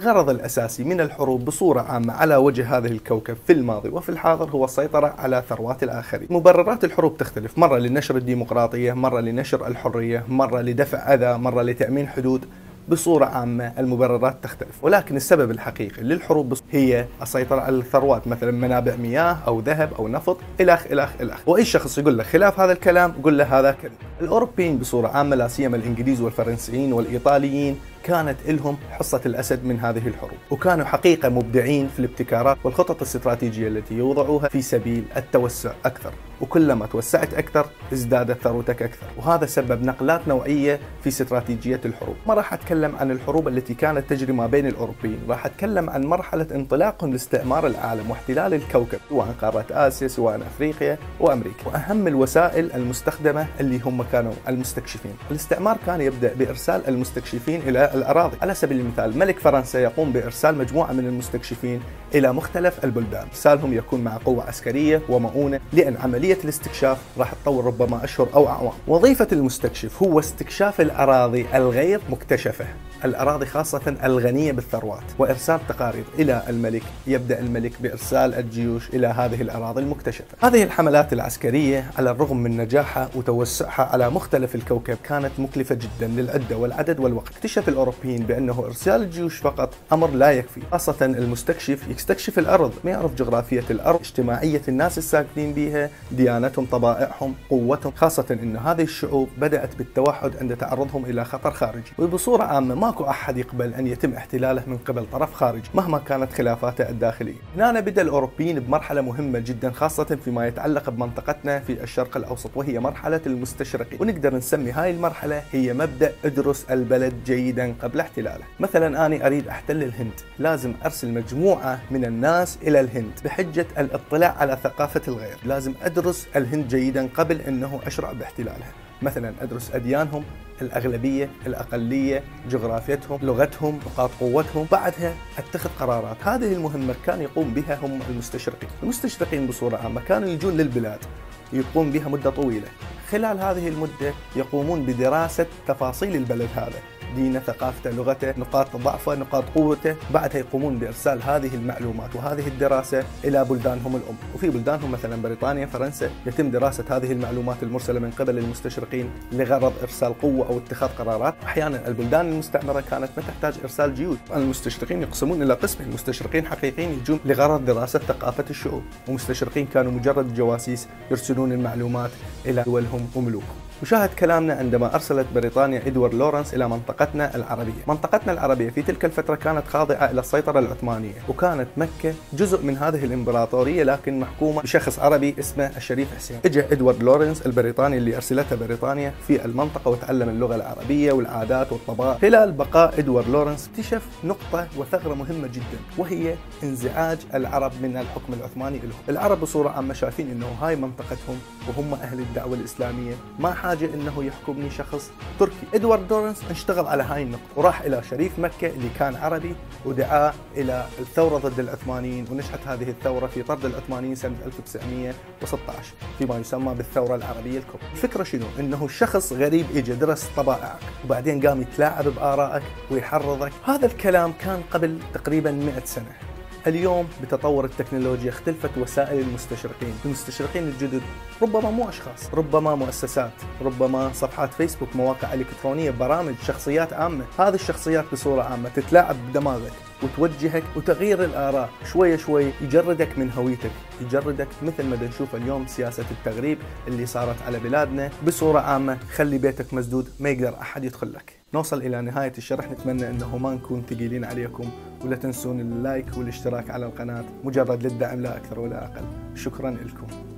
الغرض الأساسي من الحروب بصورة عامة على وجه هذه الكوكب في الماضي وفي الحاضر هو السيطرة على ثروات الآخرين. مبررات الحروب تختلف. مرة لنشر الديمقراطية مرة لنشر الحرية مرة لدفع أذى مرة لتأمين حدود. بصورة عامة المبررات تختلف. ولكن السبب الحقيقي للحروب هي السيطرة على الثروات مثلا منابع مياه أو ذهب أو نفط إلخ إلخ إلخ وأي شخص يقول لك خلاف هذا الكلام قل له هذا كذب. الأوروبيين بصورة عامة لا سيما الإنجليز والفرنسيين والإيطاليين كانت لهم حصة الأسد من هذه الحروب وكانوا حقيقة مبدعين في الابتكارات والخطط الاستراتيجية التي يوضعوها في سبيل التوسع أكثر وكلما توسعت أكثر ازدادت ثروتك أكثر وهذا سبب نقلات نوعية في استراتيجية الحروب. ما راح أتكلم عن الحروب التي كانت تجري ما بين الأوروبيين راح أتكلم عن مرحلة انطلاقهم لاستعمار العالم واحتلال الكوكب سواء قارة آسيا سواء أفريقيا وأمريكا. وأهم الوسائل المستخدمة اللي هم كانوا المستكشفين. الاستعمار كان يبدأ بإرسال المستكشفين إلى الأراضي. على سبيل المثال ملك فرنسا يقوم بإرسال مجموعة من المستكشفين إلى مختلف البلدان. إرسالهم يكون مع قوة عسكرية ومؤونة لأن عملية الاستكشاف راح تطول ربما أشهر أو أعوام. وظيفة المستكشف هو استكشاف الأراضي الغير مكتشفة الأراضي خاصة الغنية بالثروات. وإرسال تقارير إلى الملك يبدأ الملك بإرسال الجيوش إلى هذه الأراضي المكتشفة. هذه الحملات العسكرية على الرغم من نجاحها وتوسعها على مختلف الكوكب كانت مكلفة جدا للعدة والعدد والوقت. اكتشف الأوروبيين بأنه إرسال الجيوش فقط أمر لا يكفي خاصة المستكشف. يستكشف الأرض. ما يعرف جغرافية الأرض؟ اجتماعية الناس الساكنين بها ديانتهم طبائعهم قوتهم. خاصة أن هذه الشعوب بدأت بالتوحد عند تعرضهم إلى خطر خارجي. وبصورة عامة ماكو أحد يقبل أن يتم احتلاله من قبل طرف خارجي مهما كانت خلافاته الداخلية. هنا بدأ الأوروبيين بمرحلة مهمة جدا خاصة فيما يتعلق بمنطقتنا في الشرق الأوسط وهي مرحلة المستشرقين. ونقدر نسمي هاي المرحلة هي مبدأ إدرس البلد جيدا. قبل احتلاله. مثلا أنا أريد أحتل الهند لازم أرسل مجموعة من الناس إلى الهند بحجة الاطلاع على ثقافة الغير. لازم أدرس الهند جيدا قبل أنه أشرع باحتلالها. مثلا أدرس أديانهم الأغلبية الأقلية جغرافيتهم لغتهم نقاط قوتهم. بعدها أتخذ قرارات. هذه المهمة كان يقوم بها هم المستشرقين. المستشرقين بصورة عامة كانوا يجون للبلاد يقوم بها مدة طويلة. خلال هذه المدة يقومون بدراسة تفاصيل البلد هذا. دينه ثقافته لغته نقاط ضعفه نقاط قوته. بعدها يقومون بإرسال هذه المعلومات وهذه الدراسة إلى بلدانهم الأم. وفي بلدانهم مثلا بريطانيا فرنسا يتم دراسة هذه المعلومات المرسلة من قبل المستشرقين لغرض إرسال قوة أو اتخاذ قرارات. أحيانا البلدان المستعمرة كانت ما تحتاج إرسال جيوش. المستشرقين يقسمون إلى قسمين مستشرقين حقيقيين يجون لغرض دراسة ثقافة الشعوب. ومستشرقين كانوا مجرد جواسيس يرسلون المعلومات إلى دولهم وملوكهم. وشاهد كلامنا عندما أرسلت بريطانيا إدوارد لورنس إلى منطقتنا العربية. منطقتنا العربية في تلك الفترة كانت خاضعة إلى السيطرة العثمانية وكانت مكة جزء من هذه الإمبراطورية لكن محكومة بشخص عربي اسمه الشريف حسين. اجى إدوارد لورنس البريطاني اللي أرسلته بريطانيا في المنطقة وتعلم اللغة العربية والعادات والطبائع خلال بقاء إدوارد لورنس اكتشف نقطة وثغرة مهمة جدا وهي انزعاج العرب من الحكم العثماني لهم العرب بصورة عامة شايفين أنه هاي منطقتهم وهم أهل الدعوة الإسلامية ما حاجة أنه يحكمني شخص تركي. إدوارد لورنس اشتغل على هاي النقطة وراح إلى شريف مكة اللي كان عربي ودعاه إلى الثورة ضد العثمانيين ونشأت هذه الثورة في طرد العثمانيين سنة 1916 فيما يسمى بالثورة العربية الكبرى. الفكرة شنو؟ أنه شخص غريب إجا درس طبائعك وبعدين قام يتلاعب بآرائك ويحرضك. هذا الكلام كان قبل تقريبا 100 سنة. اليوم بتطور التكنولوجيا اختلفت وسائل المستشرقين. المستشرقين الجدد ربما مو أشخاص ربما مؤسسات ربما صفحات فيسبوك مواقع إلكترونية برامج شخصيات عامة. هذه الشخصيات بصورة عامة تتلاعب بدماغك وتوجهك وتغيير الآراء. شوي شوي يجردك من هويتك يجردك مثل ما نشوف اليوم سياسة التغريب اللي صارت على بلادنا بصورة عامة. خلي بيتك مسدود ما يقدر أحد يدخل لك. نوصل إلى نهاية الشرح. نتمنى أنه ما نكون ثقيلين عليكم ولا تنسون اللايك والاشتراك على القناة مجرد للدعم لا أكثر ولا أقل. شكرا لكم.